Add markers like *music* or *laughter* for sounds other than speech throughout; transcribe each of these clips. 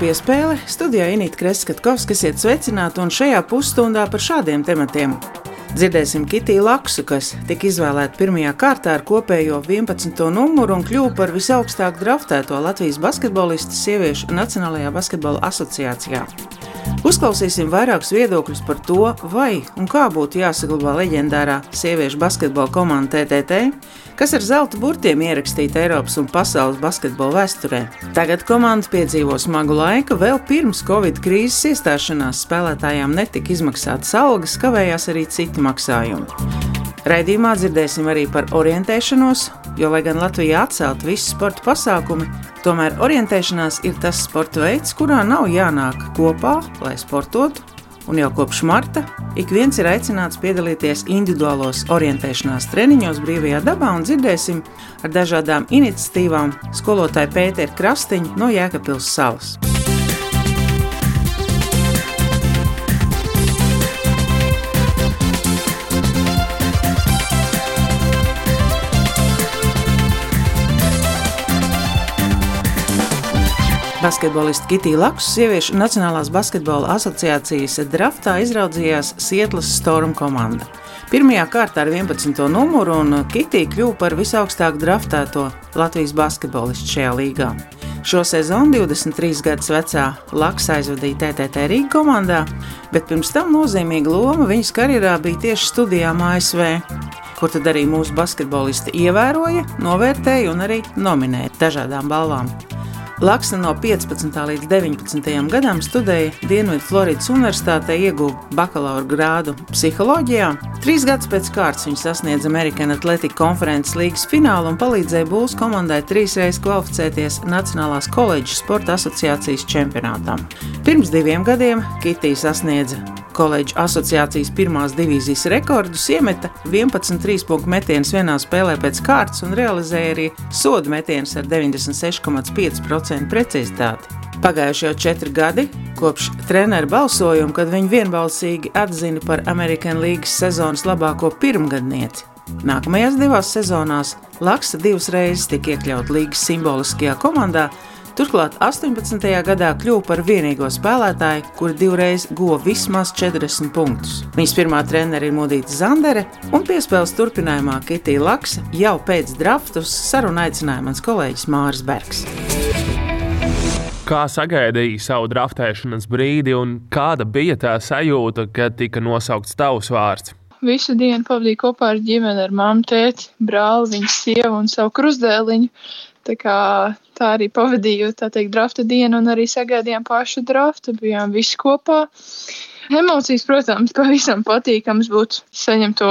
Piespēle, studijā Inīta Kreskatkovs, kas iet sveicināt, un šajā pusstundā par šādiem tematiem. Dzirdēsim Kitiju Laksu, kas tika izvēlēta pirmajā kārtā ar kopējo 11. numuru un kļuva par visaugstāk draftēto Latvijas basketbolistu sieviešu Nacionālajā basketbola asociācijā. Uzklausīsim vairākus viedokļus par to, vai un kā būtu jāsaglabā leģendārā sieviešu basketbola komanda TTT, kas ar zelta burtiem ierakstīta Eiropas un pasaules basketbola vēsturē. Tagad komanda piedzīvo smagu laiku, vēl pirms Covid krīzes iestāšanās spēlētājām netika izmaksātas algas, kavējās arī citi maksājumi. Raidījumā dzirdēsim arī par orientēšanos, jo, lai gan Latvijā atcelt visi sporta pasākumi, tomēr orientēšanās ir tas sporta veids, kurā nav jānāk kopā, lai sportotu, un jau kopš marta ik viens ir aicināts piedalīties individuālos orientēšanās treniņos brīvajā dabā un dzirdēsim ar dažādām iniciatīvām skolotāju Pēteru Krastiņu no Jēkabpils salas. Basketbolista Kitija Laksa sieviešu Nacionālās basketbola asociācijas draftā izraudzījās Sietlas Storm komanda. Pirmajā kārtā ar 11. numuru un Kitija kļuva par visaugstāk draftēto Latvijas basketbolistu šajā līgā. Šo sezonu 23 gadus vecā Laksa aizvadīja TTT Rīgas komandā, bet pirms tam nozīmīga loma viņas karjerā bija tieši studijām ASV, kur tad arī mūsu basketbolisti ievēroja, novērtēja un arī nominēja dažādām balvām. Laksa no 15. līdz 19. gadam studēja Dienvidu Floridas Universitātē, ieguva bakalaura grādu psiholoģijā. Trīs gadus pēc kārtas viņa sasniedza American Athletic konferences līgas finālu un palīdzēja Bulls komandai trīsreiz kvalificēties Nacionālās koledžas sporta asociācijas čempionātām. Pirms diviem gadiem Kitija sasniedza koledžu asociācijas pirmās divīzijas rekordus, iemeta 11 trīspunktu metienus vienā spēlē pēc kārtas un realizēja arī sodu metienus ar 96,5% precizitāti. Pagājuši jau četri gadi kopš treneru balsojuma, kad viņi vienbalsīgi atzina par Amerikan Līgas sezonas labāko pirmgadnieci. Nākamajās divās sezonās Laksa divas reizes tika iekļauta līgas simboliskajā komandā, Turklāt 18. gadā kļuva par vienīgo spēlētāju, kur divreiz guva vismaz 40 punktus. Viņas pirmā treneris ir Mudita Zandere, un piespēles turpinājumā Kitija Laksa jau pēc drafta uz sarunu aicināja mans kolēģis Māris Bergs. Kā sagaidīja savu draftēšanas brīdi, un kāda bija tā sajūta, kad tika nosaukts tavs vārds? Visu dienu pavadīju kopā ar ģimeni, ar mammu, tēti, brāli, viņas sievu un savu krustdēliņu. Tā, kā, tā arī pavadīju teikt, drafta dienu un arī sagaidījām pašu draftu. Bijām visi kopā. Emocijas, protams, pavisam patīkams būtu saņemt to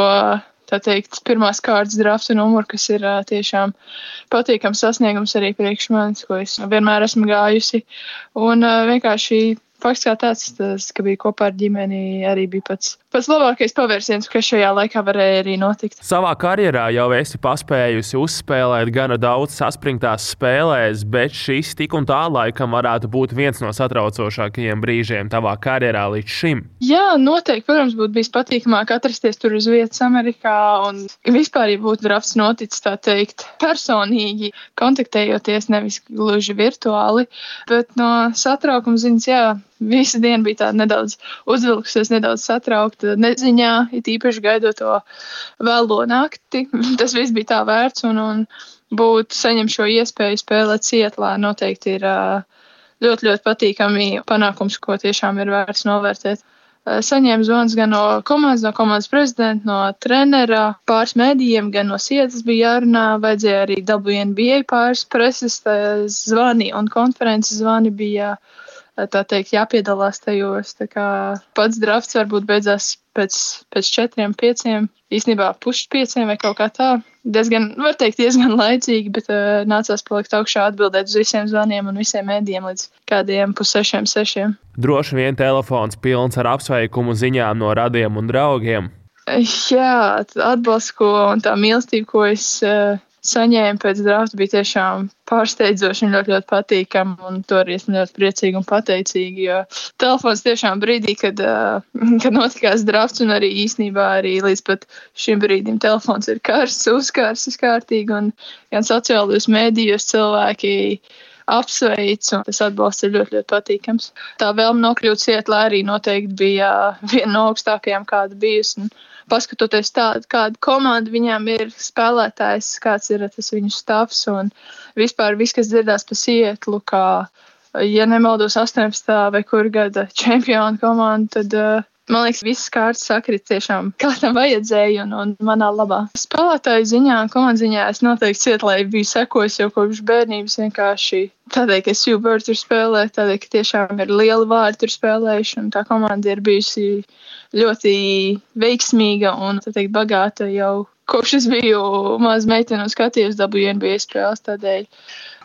tā teikt, pirmās kārtas drafta numuru, kas ir uh, tiešām patīkams sasniegums arī priekš manis, ko es vienmēr esmu gājusi. Un uh, vienkārši fakts kā tāds, tas, ka bija kopā ar ģimeni, arī bija pats, pats labākais pavērsiens, kas šajā laikā varēja arī notikt. Savā karjerā jau esi paspējusi uzspēlēt gana daudz saspringtās spēlēs, bet šis tik un tā laikam varētu būt viens no satraucošākajiem brīžiem tavā karjerā līdz šim. Jā, noteikti, protams, būtu bijis patīkamāk atrasties tur uz vietas Amerikā un vispār, ja būtu drafts noticis tā teikt personīgi, kontaktējoties nevis gluži virtuāli, bet no satraukuma ziņas, jā, visa diena bija tāda nedaudz uzvilkusies, nedaudz satraukta, neziņā, it īpaši gaidot to vēlo nakti. *laughs* Tas viss bija tā vērts, un, un būt saņemt šo iespēju spēlēt Sietlā noteikti ir ļoti, ļoti patīkami panākums, ko tiešām ir vērts novērtēt. Saņēmu zvans gan no komandas, no komandas prezidenta, no trenera, pāris mēdījiem, gan no sietas bija jārunā. Vajadzēja arī WNBA pāris preses zvani un konferences zvani bija tā teikt, jāpiedalās tajos. Pats drafts varbūt beidzās pēc, pēc četriem, pieciem, īstenībā pušpieciem vai kaut kā tā. Diezgan, var teikt, diezgan laicīgi, bet uh, nācās palikt augšā, atbildēt uz visiem zvaniem un visiem mēdījiem līdz kādiem pussešiem, sešiem. Droši vien telefons pilns ar apsveikumu ziņām no radiem un draugiem. Jā, atbalsts, ko un tā mīlestība, ko es uh, saņēmu pēc drafta, bija tiešām pārsteidzoši un ļoti, ļoti patīkami. Un to arī esmu ļoti priecīgi un pateicīgi. Jo telefons tiešām brīdī, kad, *laughs* kad notikās drafts, un arī īsnībā arī līdz pat šim brīdim telefons ir karsts, uzkarsts kārtīgi. Un gan sociālajos mēdījos cilvēki apsveicu. Tas atbalsts ir ļoti, ļoti patīkams. Tā vēlme nokļūt Sietlā arī noteikti bija viena no augstākajām, kāda bijusi. Paskatoties tādu, kāda komanda viņām ir, spēlētājs, kāds ir tas viņu stāvs un vispār viss, kas dzirdās pa Sietlu, kā, ja nemaldos, 18. vai kur gada čempionu komandu, tad uh, Man liekas, visas kārtas sakrit tiešām, kā tam vajadzēja un, un manā labā. Spēlētāju ziņā, komandas ziņā es noteikti cietu, lai biju sekojis jau kopš bērnības vienkārši tādēļ, ka Silver tur spēlē, tādēļ, ka tiešām ir lieli vārdi tur spēlējuši un tā komanda ir bijusi ļoti veiksmīga un, tā teikt, bagāta jau kopš es biju maza meitene un skatījos WNBA spēles. Tādēļ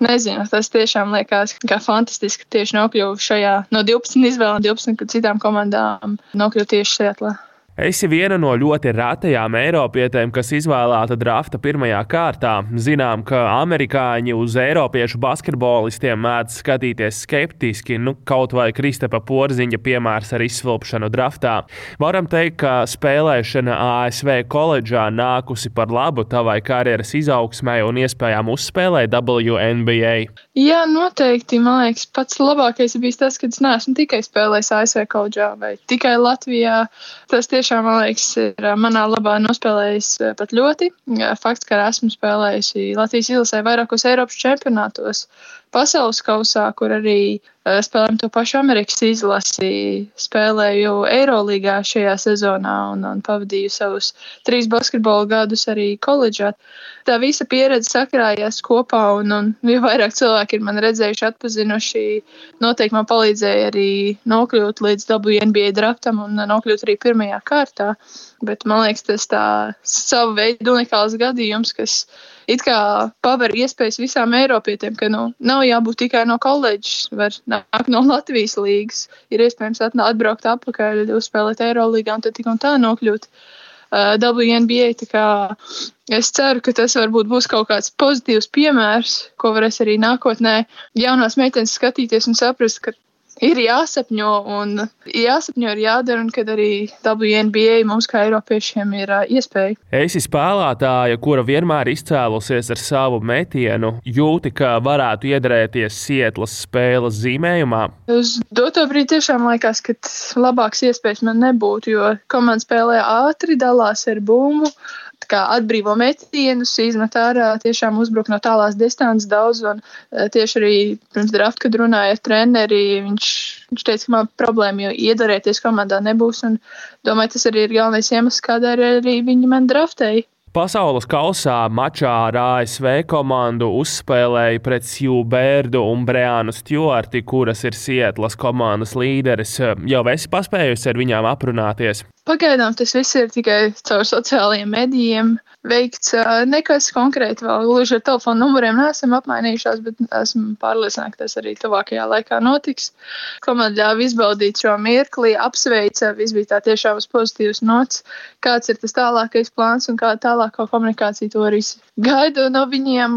nezinu, tas tiešām liekas kā fantastiski tieši nokļuvu šajā no 12 izvēlēm, 12 citām komandām, nokļuvu tieši atlā. Esi viena no ļoti retajām eiropietēm, kas izvēlēta drafta pirmajā kārtā. Zinām, ka amerikāņi uz eiropiešu basketbolistiem mēdz skatīties skeptiski, nu, kaut vai Kristapa Porziņa piemērs ar izsvilpšanu draftā. Varam teikt, ka spēlēšana ASV koledžā nākusi par labu tavai karjeras izaugsmai un iespējām uzspēlēt WNBA. Jā, noteikti. Man liekas, pats labākais bija tas, ka es neesmu tikai spēlējis ASV koledžā vai tikai Latvijā. Tas tieši tiešām, man liekas, ir manā labā nospēlējis pat ļoti. Fakts, ka esmu spēlējusi Latvijas izlasē vairākos Eiropas čempionātos, pasaules kausā, kur arī spēlējam to pašu Amerikas izlasi, spēlēju Eirolīgā šajā sezonā un, un pavadīju savus trīs basketbola gadus arī koledžā. Tā visa pieredze sakrājās kopā, un, un jo vairāk cilvēki ir man redzējuši, atpazinuši, noteikti man palīdzēja arī nokļūt līdz WNBA draftam un nokļūt arī pirmajā kārtā. Bet man liekas, tas tā savu veidu unikāls gadījums, kas it kā paver iespējas visām Eiropietiem, ka nu, nav jābūt tikai no koledžas, var nākt no Latvijas līgas. Ir iespējams atbraukt atpakaļ, uzspēlēt Eirolīgā un tad tik un tā nokļūt. Uh, WNBA. Es ceru, ka tas varbūt būs kaut kāds pozitīvs piemērs, ko varēs arī nākotnē jaunās meitenes skatīties un saprast, ka ir jāsapņo un jāsapņo ir jādara, un kad arī WNBA mums kā Eiropiešiem ir uh, iespēja. Esi spēlētāja, kura vienmēr izcēlusies ar savu metienu, jūti, ka varētu iedarēties Sietlas spēles zīmējumā. Uz doto brīdi tiešām liekas, ka labāks iespējas man nebūtu, jo komanda spēlē ātri, dalās ar bumbu atbrīvo metienus, izmet ārā, tiešām uzbruk no tālās distances daudz. Un e, tieši arī pirms drafta, kad runāja ar treneri, viņš, viņš teica, ka man problēma jau iedarēties komandā nebūs. Un domāju, tas arī ir galvenais iemesls, kādēļ arī viņi man draftēja. Pasaules kausā mačā ar ASV komandu uzspēlēja pret Sju Bērdu un Breānu Stjorti, kuras ir Sietlas komandas līderis. Jau esi paspējusi ar viņām aprunāties? Pagaidām tas viss ir tikai caur sociālajiem medijiem veikts. Nekas konkrēti vēl gluži ar telefonu numuriem neesam apmainījušās, bet esmu pārliecināta, ka tas arī tuvākajā laikā notiks. Komanda ļāva izbaudīt šo mirkli, apsveica, viss bija tā tiešām uz pozitīvas nots, kāds ir tas tālākais plāns un kāda tālākā komunikācija to arī gaidu no viņiem.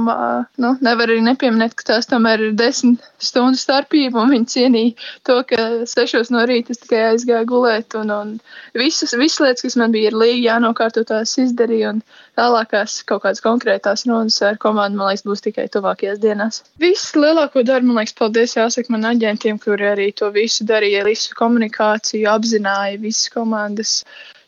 Nu, nevar arī nepieminēt, ka tās tomēr ir desmit stundu starpība un viņi cienīja to, ka sešos no rīta es tikai aizgāju gulēt un, un visas, visas lietas, kas man bija līdzi jānokārto, tās izdarīju. Un tālākās kaut kādas konkrētās runas ar komandu, man liekas, būs tikai tuvākajās dienās. Visu lielāko darbu, man liekas, paldies jāsaka man aģentiem, kuri arī to visu darīja, visu komunikāciju, apzināja visas komandas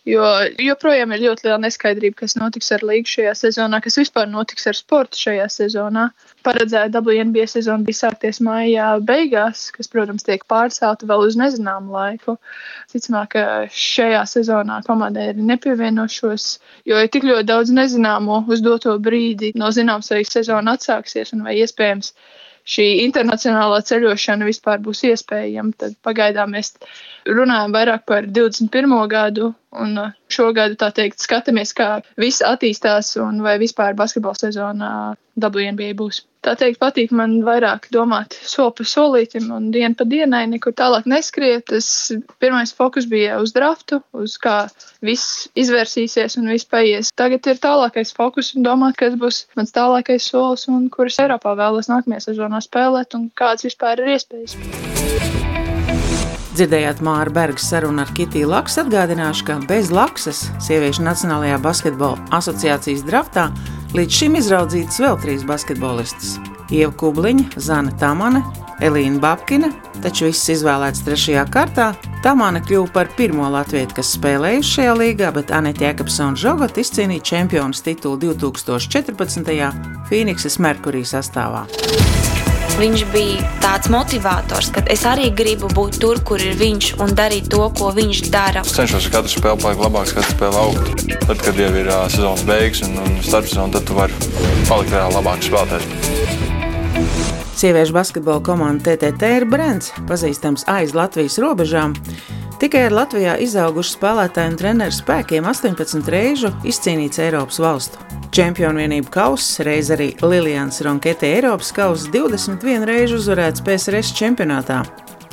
Jo joprojām ir ļoti liela neskaidrība, kas notiks ar līgu šajā sezonā, kas vispār notiks ar sportu šajā sezonā. Paredzēta WNBA sezona bija sākties maijā beigās, kas, protams, tiek pārcelta vēl uz nezināmu laiku. Ticamāk, ka šajā sezonā komandai ir nepievienošos, jo ir tik ļoti daudz nezināmo uz doto brīdi. No zināms, vai sezona atsāksies un vai iespējams šī internacionālā ceļošana vispār būs iespējama. Tad pagaidām mēs runājam vairāk par 21. gadu, un uh, šogad, tā teikt, skatāmies, kā viss attīstās un vai vispār basketbola sezonā WNBA būs. Tā teikt, patīk man vairāk domāt soli pa solītim un dienu pa dienai, nekur tālāk neskriet. Tas pirmais fokus bija uz draftu, uz kā viss izvērsīsies un viss paies. Tagad ir tālākais fokus un domāt, kas būs mans tālākais solis un kuras Eiropā vēlos nākamajā sezonā spēlēt un kāds vispār ir iespējas. Dzirdējāt Māra Berga sarunu ar Kitiju Laksu. Atgādināšu, ka bez Laksas sieviešu Nacionālajā basketbola asociācijas draftā līdz šim izraudzītas vēl trīs basketbolistas. Ieva Kubliņa, Zana Tamane, Elīna Babkina, taču viss izvēlēts trešajā kārtā. Tamāna kļuva par pirmo latviešu, kas spēlējuši šajā līgā, bet Anita Jēkabsona Žogot izcīnīja čempionu titulu 2014. Phoenixes Merkurī sastāvā. Viņš bija tāds motivators, ka es arī gribu būt tur, kur ir viņš un darīt to, ko viņš dara. Es cenšos katru spēli palikt labāks, katru spēli augt. Tad, kad jau ir uh, sezonas beigas un, un starpsezona, tad tu vari palikt vēl labāks spēlētājs. Sieviešu basketbola komanda TTT ir brands, pazīstams aiz Latvijas robežām. Tikai ar Latvijā izaugušu spēlētāju un treneru spēkiem 18 reižu izcīnīts Eiropas valstu. Čempionu vienību kausa, reiz arī Lilijāns Ronkete Eiropas kausa 21 reižu uzvarēts PSRS čempionātā.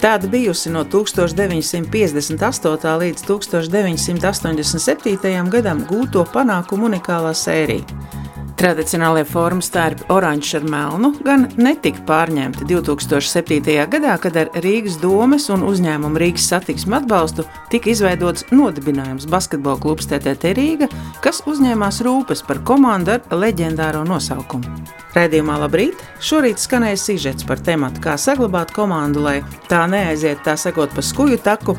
Tāda bijusi no 1958. līdz 1987. gadam gūto panākumu unikālā sērija. Tradicionālie formu stērpi oranžs ar melnu gan netika pārņemti 2007. gadā, kad ar Rīgas domes un uzņēmumu Rīgas satiksmu atbalstu tika izveidots nodibinājums basketbola klubs TTT Rīga, kas uzņēmās rūpes par komandu ar leģendāro nosaukumu. Raidījumā Labrīt! Šorīt skanēja sižets par tematu, kā saglabāt komandu, lai tā neaiziet tā sakot pa skuju taku.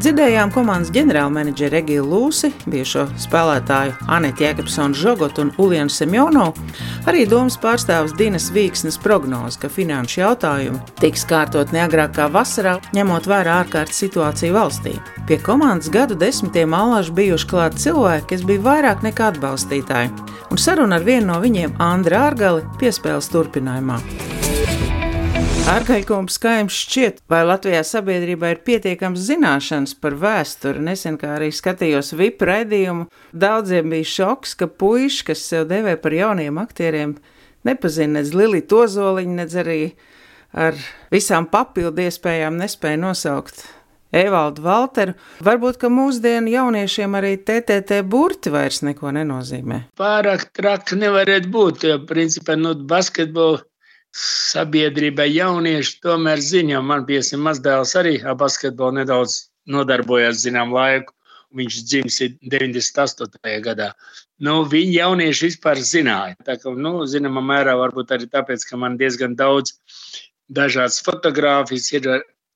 Dzirdējām komandas ģenerālmenedžeri Regiju Lūsi, bijušo spēlētāju Anetu Jēkabsonu Žogotu un Ulienu Semjonovu, arī domas pārstāvs Dinas Vīksnes prognozi, ka finanšu jautājumi tiks kārtot neagrāk kā vasarā, ņemot vērā ārkārtas situāciju valstī. Pie komandas gadu desmitiem allaži bijuši klāt cilvēki, kas bija vairāk nekā atbalstītāji, un saruna ar vienu no viņiem, Andra Ārgali, piespēles turpinājumā. Ārkaļkums skaidrs šķiet, vai Latvijā sabiedrībā ir pietiekams zināšanas par vēsturi. Nesen kā arī skatījos VIP raidījumu, daudziem bija šoks, ka puiši, kas sev devē par jauniem aktieriem, nepazina nec Lili Tozoliņu, nec arī ar visām papildu iespējām nespēja nosaukt Evaldu Valteru. Varbūt, ka mūsdienu jauniešiem arī TTT burti vairs neko nenozīmē. Pārāk traki nevarētu būt, jo principā nu, basketbola sabiedrībai jaunieši tomēr ziņo. Man piesim mazdēls arī ar basketbolu nedaudz nodarbojās zinām laiku. Viņš dzimis 98. gadā. Nu, viņi jaunieši vispār zināja. Tā kā, nu, zināmā mērā, varbūt arī tāpēc, ka man diezgan daudz dažādas fotogrāfijas ir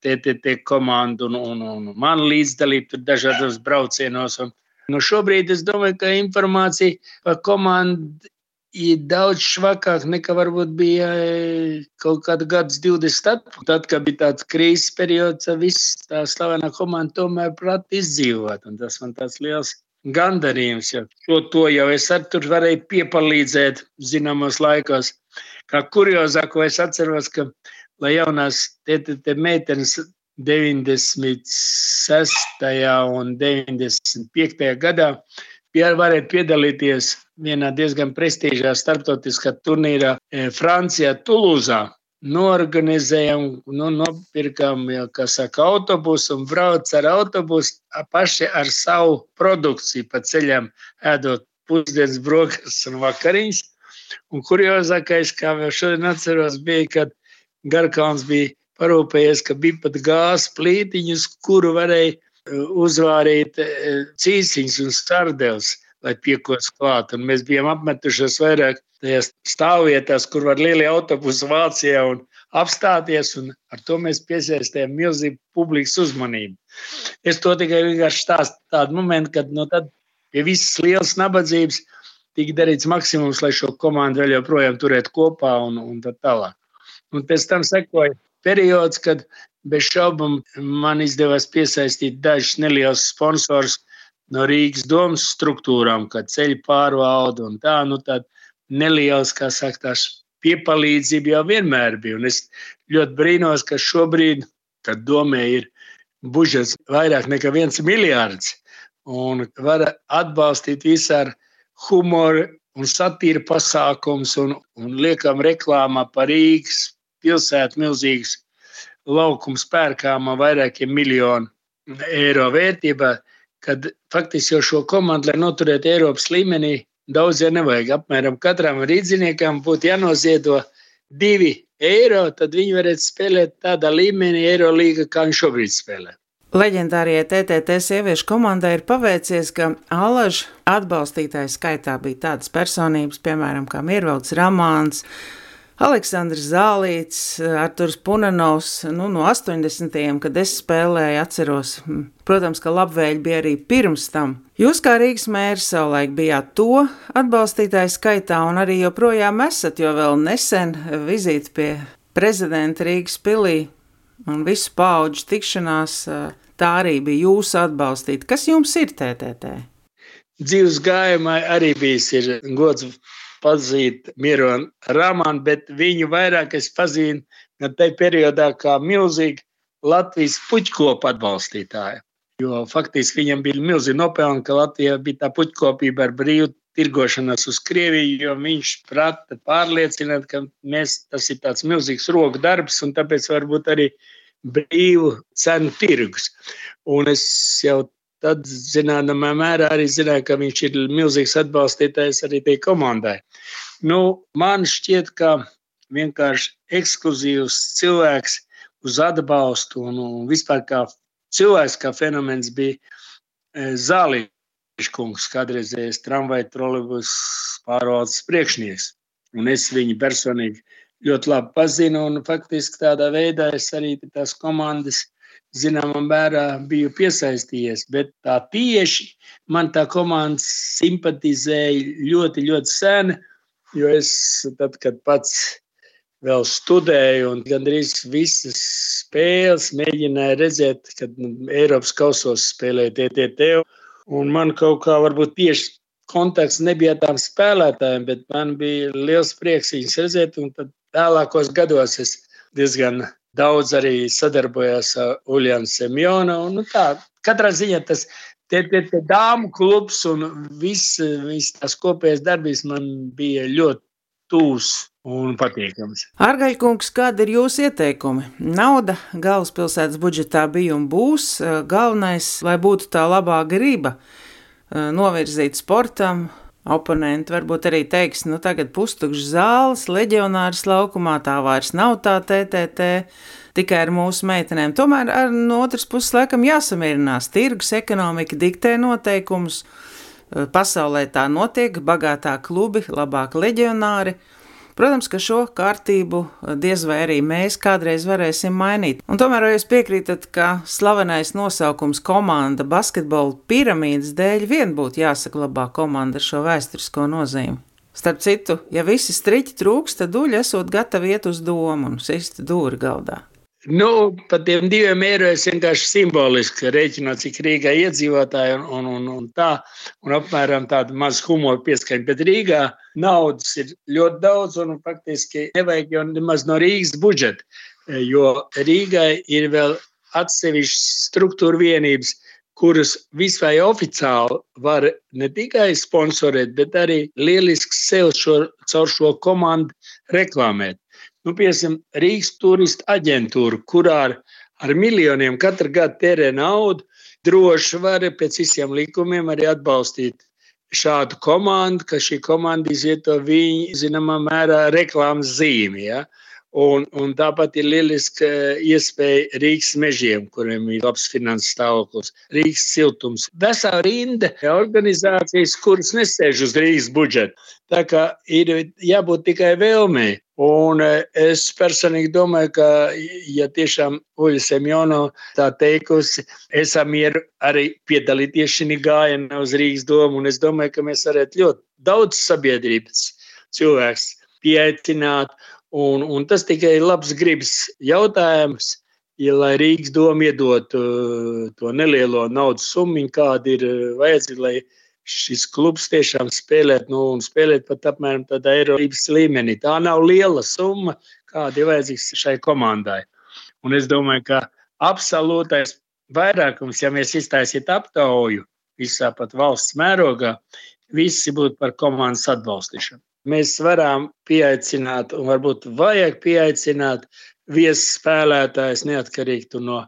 TTT komandu un, un, un man līdzdalību tur dažādos braucienos. Un, nu šobrīd es domāju, ka informācija par komandu ir daudz švakāk nekā varbūt bija e, kaut kāda gadus 20 atpakaļ. Tad, kad bija tāds krīzes periods, viss tā slavenā komanda tomēr prāt izdzīvot. Un tas man tāds liels gandarījums, jo to, to jau es ar tur varēju piepalīdzēt zināmos laikos. Kā kuriozāko es atceros, ka lai jaunās te, te meitenes 96. un 95. gadā varēja piedalīties vienā diezgan prestižā starptautiskā turnīrā e, Francijā, Tulūzā. Norganizējām, nu, nopirkām, jau, kā saka, autobusu un brauc ar autobusu paši ar savu produkciju pa ceļam, ēdot pusdienas brokastis un vakariņas. Un kuriozākais, kā vēl šodien atceros, bija, kad Garkāns bija parūpējies, ka bija pat gāzes plītiņas, kuru varēja uzvārīt e, cīsiņus un stardevs, lai piekos klāt. Un mēs bijām apmetušies vairāk tajās stāvvietās, kur var lielie autobusi Vācijā un apstāties, un ar to mēs piesaistījām milzīgu publikas uzmanību. Es to tikai vienkārši stāstu tādu momentu, kad no tad pie visas lielas nabadzības tika darīts maksimums, lai šo komandu vēl joprojām turētu kopā un, un tā tālāk. Un pēc tam sekoja periods, kad bez šaubām man izdevās piesaistīt dažus nelielus sponsorus no Rīgas domas struktūrām, kā ceļu pārvalde un tā. Nu, neliels, kā saka, tās piepalīdzība jau vienmēr bija. Un es ļoti brīnos, ka šobrīd, kad domē ir budžets vairāk nekā viens miljards un var atbalstīt visu ar humoru un satīru pasākums un, un liekam reklāmā par Rīgas pilsētu milzīgs laukums pērkāma vairākiem miljonu eiro vērtībā, kad faktiski jau šo komandu, lai noturētu Eiropas līmenī, daudz jau nevajag. Apmēram katram rīdziniekam būtu jānoziedo divi eiro, tad viņi varētu spēlēt tādā līmenī Eirolīga, kā viņš šobrīd spēlē. Leģendārajai TTT sieviešu komandai ir paveicies, ka Alaža atbalstītāju skaitā bija tādas personības, piemēram, kā Miervalds Ramāns, Aleksandrs Zālīts, Arturs Punanovs, nu, no 80. kad es spēlēju, atceros. Protams, ka labvēļi bija arī pirms tam. Jūs kā Rīgas mērs savulaik bijāt to atbalstītāju skaitā un arī joprojām esat, jo vēl nesen vizīti pie prezidenta Rīgas pilī un visu pauģu tikšanās, tā arī bija jūsu atbalstīta. Kas jums ir TTT? Dzīves gājumā arī bijis gods pazīt Mironu Ramanu, bet viņu vairāk es pazinu tajā periodā kā milzīgi Latvijas puķkopu atbalstītāju. Jo faktiski viņam bija milzīgi nopelni, ka Latvija bija tā puķkopība ar brīvu tirgošanos uz Krieviju, jo viņš prata pārliecināt, ka mēs, tas ir tāds milzīgs roku darbs un tāpēc varbūt arī brīvu cenu tirgus. Un es jau tad, zināmā mērā, arī zināju, ka viņš ir milzīgs atbalstītājs arī tai komandai. Nu, man šķiet, ka vienkārši ekskluzīvs cilvēks uz atbalstu un, un vispār kā cilvēks, kā fenomens bija e, Zālīškungs, kādreizējais tramvaju trolebus pārvaldes priekšnieks. Un es viņu personīgi ļoti labi pazinu, un faktiski tādā veidā es arī tās komandas zināmā mērā biju piesaistījies, bet tā tieši man tā komanda simpatizēja ļoti, ļoti sen, jo es tad, kad pats vēl studēju un gandrīz visas spēles mēģināju redzēt, kad nu, Eiropas kausos spēlēja TTT, un man kaut kā varbūt tieši kontakts nebija tām spēlētājiem, bet man bija liels prieks viņus redzēt, un tad vēlākos gados es diezgan daudz arī sadarbojās ar Uljānu Semjonu. Nu, tā, katrā ziņā tas te, te, te dāmu klubs un viss vis tās kopējās darbības man bija ļoti tūs un patīkams. Argaļkungs, kādi ir jūsu ieteikumi? Nauda galvaspilsētas budžetā bija un būs. Galvenais, lai būtu tā labā griba novirzīt sportam, Oponenti varbūt arī teiks, nu tagad pustukšs zāles, leģionārs laukumā, tā vairs nav tā TTT, tikai ar mūsu meitenēm. Tomēr ar no otras puses laikam jāsamierinās. Tirgus ekonomika diktē noteikumus, pasaulē tā notiek, bagātā klubi, labāk leģionāri. Protams, ka šo kārtību eh, diez vai arī mēs kādreiz varēsim mainīt. Un tomēr, vai jūs piekrītat, ka slavenais nosaukums komanda basketbola piramīdas dēļ vien būtu jāsaglabā komanda ar šo vēsturisko nozīmi? Starp citu, ja visi striķi trūks, tad duļi esot gatavi iet uz domu un sist dūri galdā. Nu, par tiem diviem eiro es vienkārši simboliski rēķinu, cik Rīgā iedzīvotāji un, un, un, un tā, un apmēram tādu mazu humoru pieskaņu. Bet Rīgā naudas ir ļoti daudz un faktiski nevajag jau nemaz no Rīgas budžeta, jo Rīgai ir vēl atsevišķas struktūra vienības, kuras visai oficiāli var ne tikai sponsorēt, bet arī lieliski sev šo, caur šo komandu reklamēt. Nu, piemēram, Rīgas turistu aģentūra, kurā ar, ar miljoniem katru gadu tērē naudu, droši var pēc visiem likumiem arī atbalstīt šādu komandu, ka šī komanda izvieto viņu, zināmā mērā, reklāmas zīmi. Ja? Un, un tāpat ir lieliska iespēja Rīgas mežiem, kuriem ir labs finanses stāvoklis, Rīgas siltums. Vesela rinda organizācijas, kuras nesēž uz Rīgas budžeta. Tā kā ir jābūt tikai vēlmei. Un e, es personīgi domāju, ka, ja tiešām Uļa Semjono tā teikusi, esam mieru arī piedalīties šī gājienā uz Rīgas domu, un es domāju, ka mēs varētu ļoti daudz sabiedrības cilvēks pieaicināt Un, un tas tikai ir labs gribas jautājums. Ja, lai Rīgas doma iedot uh, to nelielo naudas summu, kāda ir uh, vajadzīga, lai šis klubs tiešām spēlētu, nu, un spēlēt pat apmēram tādā Eiropas līmenī. Tā nav liela summa, kāda ir vajadzīga šai komandai. Un es domāju, ka absolūtais vairākums, ja mēs iztaisītu aptauju visā pat valsts mērogā, visi būtu par komandas atbalstīšanu mēs varam pieaicināt, un varbūt vajag pieaicināt viesu spēlētājus neatkarīgi no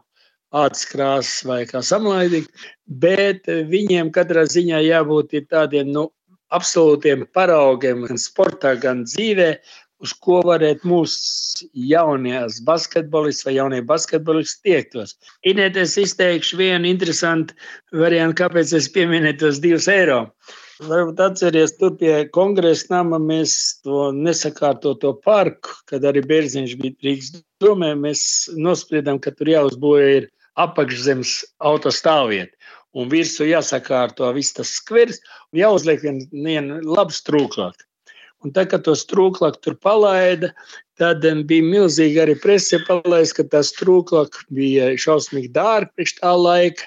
ātras krāsas vai kā samlaidīgi, bet viņiem katrā ziņā jābūt tādiem nu, absolūtiem paraugiem gan sportā, gan dzīvē, uz ko varētu mūsu jaunās basketbolisti vai jaunie basketbolisti tiektos. Inēt, es izteikšu vienu interesantu variantu, kāpēc es pieminēju tos divus eiro. Varbūt atceries, tur pie kongresa nama mēs to nesakārtoto parku, kad arī Bērziņš bija Rīgas domē, mēs nospriedām, ka tur jāuzbūvē ir apakšzemes autostāvvieta. Un virsū jāsakārto viss tas skvers un jāuzliek viena vien laba strūklaka. Un tā, kad to strūklaku tur palaida, tad bija milzīgi arī prese palaist, ka tā strūklaka bija šausmīgi dārga priekš tā laika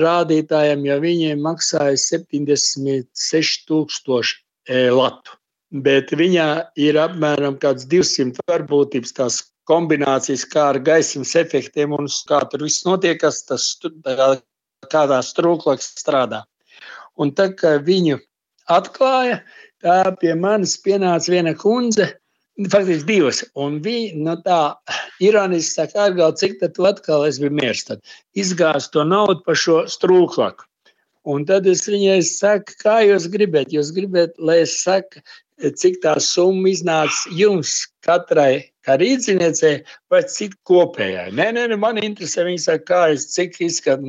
rādītājiem, jo viņiem maksāja 76,000 e, latu. Bet viņā ir apmēram 200 varbūtības tās kombinācijas, kā ar gaismas efektiem un kā tur viss notiek, kas tas kādā strūklaks strādā. Un tā kā viņu atklāja, tā pie manis pienāca viena kundze, faktiski divas. Un viņa no nu, tā ironiski saka, Argal, cik tu atkal es biju miers, tad izgāz to naudu par šo strūklaku. Un tad es viņai saku, kā jūs gribat? Jūs gribat, lai es saku, cik tā summa iznāca jums katrai kā rīzniecei, vai cik kopējai. Nē, nē, nē man interesē, viņi saka, kā es, cik izskat,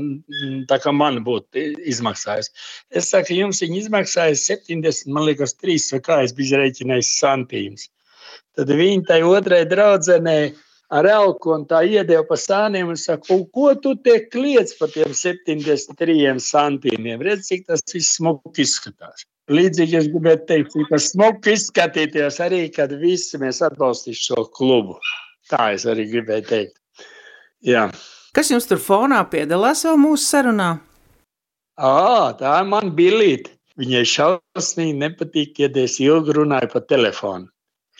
tā kā man būtu izmaksājis. Es saku, jums viņi izmaksāja 70, man liekas, 3 vai kā es biju reiķinājis santīmus. Tad viņi tai otrai draudzenei ar elku un tā iedeva pa sāniem un saka, ko tu te kliedz par tiem 73 santīmiem? Redz, cik tas viss smuki izskatās. Līdzīgi es gribētu teikt, ka smuki izskatīties arī, kad visi mēs atbalstīsim šo klubu. Tā es arī gribēju teikt. Jā. Kas jums tur fonā piedalās vēl mūsu sarunā? À, tā ir mana bilīte. Viņai šausmīgi nepatīk, ja es ilgi runāju pa telefonu.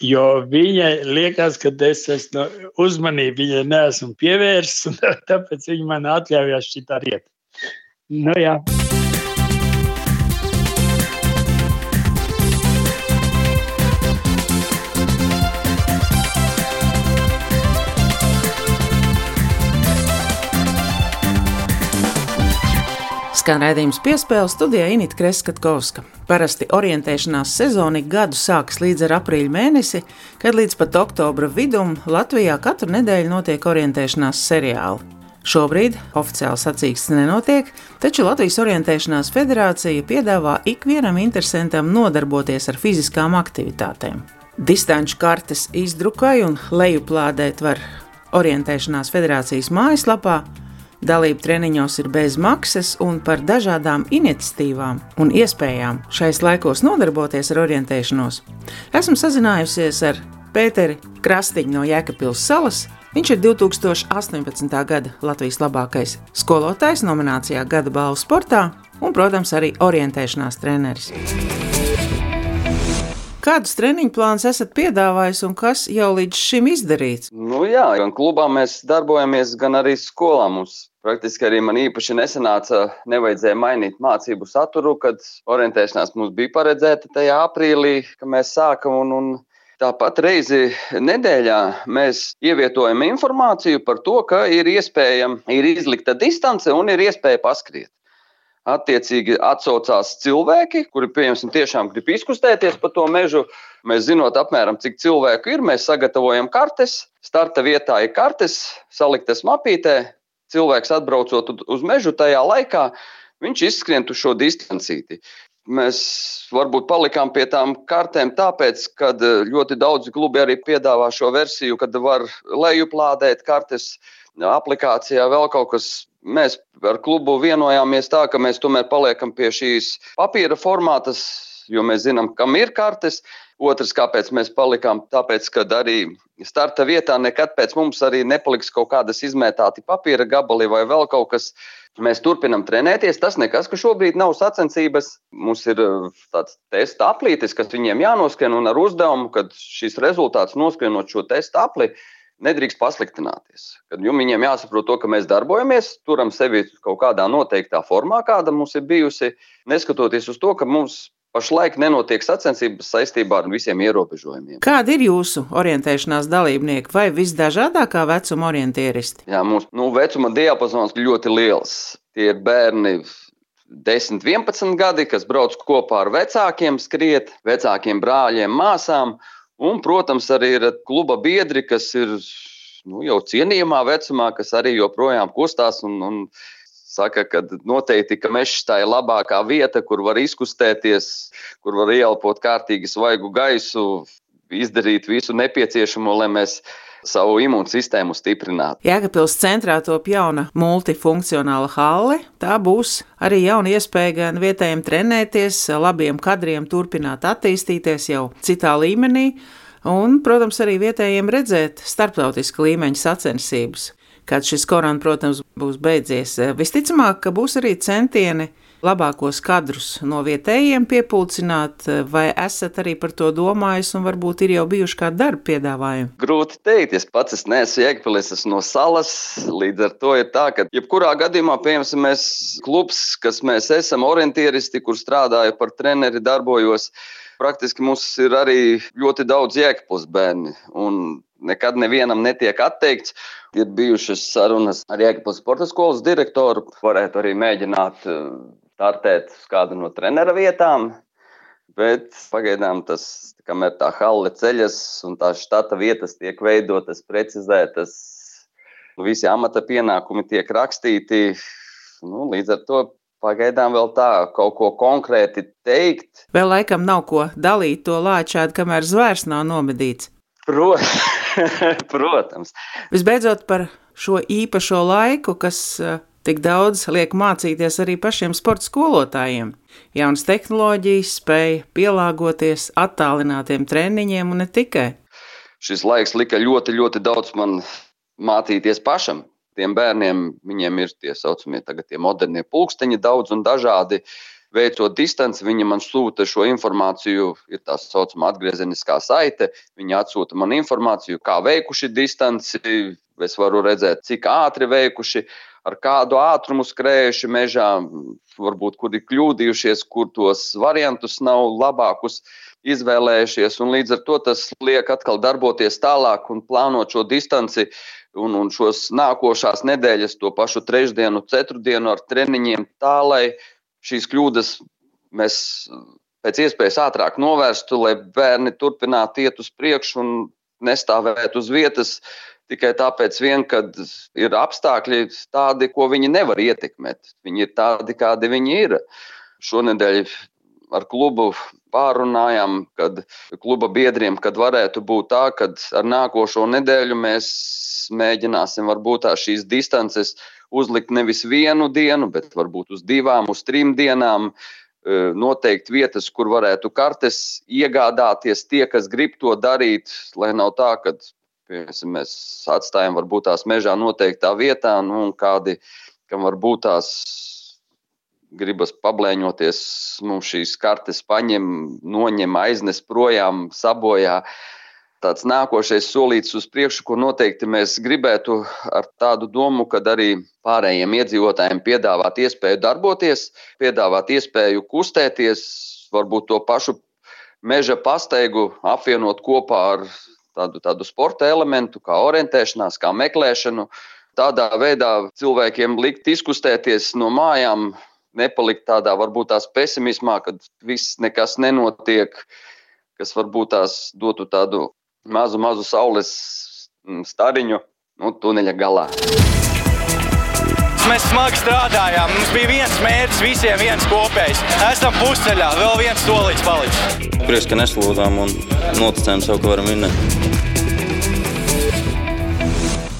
Jo viņai liekas, ka es esmu uzmanību viņai neesmu pievērsis, un *laughs* tāpēc viņa man atļaujās šitā riet. Nu, jā. Skan raidījums piespēle studijā Inita Kreskatkovska. Parasti orientēšanās sezona gadu sākas līdz aprīļa mēnesi, kad līdz pat oktobra vidum Latvijā katru nedēļu notiek orientēšanās seriāli. Šobrīd oficiāli sacīksts nenotiek, taču Latvijas Orientēšanās federācija piedāvā ikvienam interesantam nodarboties ar fiziskām aktivitātēm. Distanču kartes izdrukai un lejuplādēt var Orientēšanās federācijas mājaslapā, Dalība treniņos ir bez maksas un par dažādām iniciatīvām un iespējām šais laikos nodarboties ar orientēšanos. Esmu sazinājusies ar Pēteri Krastiņu no Jēkabpils salas. Viņš ir 2018. gada Latvijas labākais skolotājs nominācijā Gada balvu sportā un, protams, arī orientēšanās treneris. Kādus treniņu plānus esat piedāvājis un kas jau līdz šim izdarīts? Nu jā, gan klubā mēs darbojamies, gan arī skolā. Mums Praktiski arī man īpaši nesanāca, nevajadzēja mainīt mācību saturu, kad orientēšanās mums bija paredzēta tajā aprīlī, kad mēs sākam. Un, un tāpat reizi nedēļā mēs ievietojam informāciju par to, ka ir iespējama, izlikta distance un ir iespēja paskriet. Attiecīgi atsaucās cilvēki, kuri, pieņemsim, tiešām grib izkustēties pa to mežu. Mēs zinot apmēram, cik cilvēku ir, mēs sagatavojam kartes. Starta vietā ir kartes, saliktas mapītē, cilvēks atbraucot uz mežu tajā laikā, viņš izskrien uz šo distancīti. Mēs varbūt palikām pie tām kartēm, tāpēc, ka ļoti daudzi klubi arī piedāvā šo versiju, kad var lejuplādēt kartes aplikācijā, vēl kaut kas. Mēs ar klubu vienojāmies tā, ka mēs tomēr paliekam pie šīs papīra formātas, jo mēs zinām, kam ir kartes. Otrs, kāpēc mēs palikām, tāpēc, ka arī starta vietā nekad pēc mums arī nepaliks kaut kādas izmētāti papīra gabali vai vēl kaut kas. Mēs turpinām trenēties. Tas nekas, ka šobrīd nav sacensības. Mums ir uh, tāds testa aplītis, kas viņiem jānoskrien un ar uzdevumu, kad šis rezultāts noskrienot šo testa apli, nedrīkst pasliktināties. Kad viņiem jāsaprot, to, ka mēs darbojamies, turam sevi kaut kādā noteiktā formā, kāda mums ir bijusi, neskatoties uz to, ka mums Pašlaik nenotiek sacensības saistībā ar visiem ierobežojumiem. Kādi ir jūsu orientēšanās dalībnieki vai visdažādākā vecuma orientieristi? Jā, mūsu nu, vecuma diapazons ir ļoti liels. Tie ir bērni 10, 11 gadi, kas brauc kopā ar vecākiem, skriet, vecākiem brāļiem, māsām. Un, protams, arī ir kluba biedri, kas ir nu, jau cienījamā vecumā, kas arī joprojām kustās un, un saka, ka noteikti ka mežs tā ir labākā vieta, kur var izkustēties, kur var ieelpot kārtīgi svaigu gaisu, izdarīt visu nepieciešamo, lai mēs savu imūnsistēmu stiprinātu. Jēkabpils centrā top jauna multifunkcionāla halle. Tā būs arī jauna iespēja gan vietējiem trenēties, labiem kadriem turpināt attīstīties jau citā līmenī, un, protams, arī vietējiem redzēt starptautiska līmeņa sacensības kad šis korona, protams, būs beidzies. Visticamāk, ka būs arī centieni labākos kadrus no vietējiem piepulcināt, vai esat arī par to domājis, un varbūt ir jau bijuši kādi darba piedāvājumi? Grūti teikt, es pats es neesmu Jēkabpilis, esmu no salas. Līdz ar to ir tā, ka jebkurā gadījumā, piemēram, mēs klubs, kas mēs esam orientieristi, kur strādāju par treneri, darbojos. Praktiski mums ir arī ļoti daudz jēkpus bērni, nekad nevienam netiek atteikts. Ir bijušas sarunas ar Jēkabūras sporta skolas direktoru. Varētu arī mēģināt eh, startēt uz kādu no trenera vietām. Bet pagaidām tas, kamēr tā halle ceļas un tā štata vietas tiek veidotas, precizētas, visi amata pienākumi tiek rakstīti. Nu, līdz ar to pagaidām vēl tā kaut ko konkrēti teikt. Vēl laikam nav ko dalīt to lāčādi, kamēr zvērs nav nomedīts. Protams. *laughs* Protams. Visbeidzot, par šo īpašo laiku, kas eh, tik daudz liek mācīties arī pašiem sporta skolotājiem. Jaunas tehnoloģijas, spēja pielāgoties attālinātiem treniņiem un ne tikai. Šis laiks lika ļoti, ļoti daudz man mācīties pašam. Tiem bērniem viņiem ir tie saucamie tagad tie modernie pulksteņi, daudz un dažādi. Veicot distanci, viņi man sūta šo informāciju, ir tā saucamā atgriezeniskā saite. Viņi atsūta man informāciju, kā veikuši distanci. Es varu redzēt, cik ātri veikuši, ar kādu ātrumu skrējuši mežā, varbūt kur ir kļūdījušies, kur tos variantus nav labākus izvēlējušies. Līdz ar to tas liek atkal darboties tālāk un plānot šo distanci un, un šos nākošās nedēļas, to pašu trešdienu, ceturtdienu ar treniņiem, tā lai šīs kļūdas mēs pēc iespējas ātrāk novērstu, lai bērni turpinātu iet uz priekšu un nestāvēt uz vietas tikai tāpēc, vien, ka ir apstākļi tādi, ko viņi nevar ietekmēt. Viņi ir tādi, kādi viņi ir. Šonadēļ ar klubu pārunājām, kad kluba biedriem, kad varētu būt tā, ka ar nākošo nedēļu mēs mēģināsim varbūt šīs distances uzlikt nevis vienu dienu, bet varbūt uz divām, uz trim dienām. E, Noteikti vietas, kur varētu kartes iegādāties tie, kas grib to darīt, lai nav tā, ka piemēram, mēs atstājam varbūt tās mežā noteiktā vietā, nu, un kādi, kam varbūt tās gribas pablēņoties, mums šīs kartes paņem, noņem, aiznes projām, sabojā. Tāds nākošais solīts uz priekšu, ko noteikti mēs gribētu ar tādu domu, ka arī pārējiem iedzīvotājiem piedāvāt iespēju darboties, piedāvāt iespēju kustēties, varbūt to pašu meža pastaigu apvienot kopā ar tādu, tādu sporta elementu, kā orientēšanās, kā meklēšanu. Tādā veidā cilvēkiem likt izkustēties no mājām, nepalikt tādā varbūt tās pesimismā, kad viss nekas nenotiek, kas varbūt tās dotu tādu mazu, mazu saules mm, stariņu nu, tuneļa galā. Mēs smagi strādājām. Mums bija viens mērķis, visiem viens kopējs. Esam pusceļā, vēl viens solīts palicis. Prieks, ka neslūdzām un noticējām sev, ka varam vinnēt.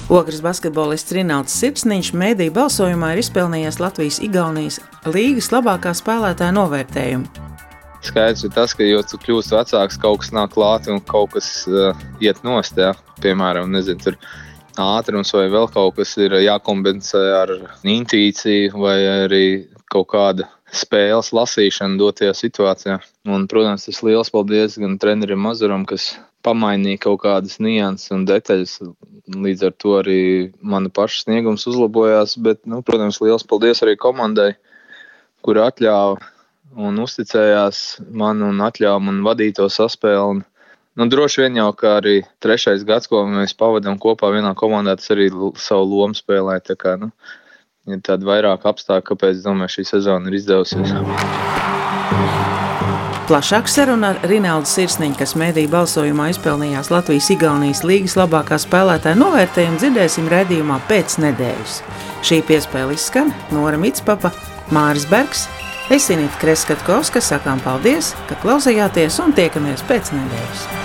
Ogres basketbolists Rinalds Sirsniņš mēdī balsojumā ir izpelnījies Latvijas-Igaunijas līgas labākā spēlētāja novērtējumu. Skaidrs ir tas, ka, jo tu kļūsi vecāks, kaut kas nāk klāt un kaut kas uh, iet nost. Jā. Piemēram, nezinu, tur ātrums vai vēl kaut kas ir jākombinē ar intuīciju vai arī kaut kāda spēles lasīšana dotajā situācijā. Un, protams, tas liels paldies gan trenerim Mazuram, kas pamainīja kaut kādas nianses un detaļas. Līdz ar to arī mana paša sniegums uzlabojās. Bet, nu, protams, liels paldies arī komandai, kur atļāva un uzticējās man un atļāva man vadīt to saspēli. Nu, droši vien jau kā arī trešais gads, ko mēs pavadām kopā vienā komandā, tas arī savu lomu spēlē. Tā kā, nu, ir tādi vairāk apstākļi, kāpēc domāju, šī sezona ir izdevusies. Plašāk saruna ar Rinaldu Sirsniņu, kas mediju balsojumā izpelnījās Latvijas-Igaunijas līgas labākā spēlētāja novērtējumu, dzirdēsim redzījumā pēc nedēļas. Šī piespēle izskan Nora Mitspapa, Māris Bergs, Esinīt Kreskatkovska, sakām paldies, ka klausījāties un tiekamies pēc nedēļas.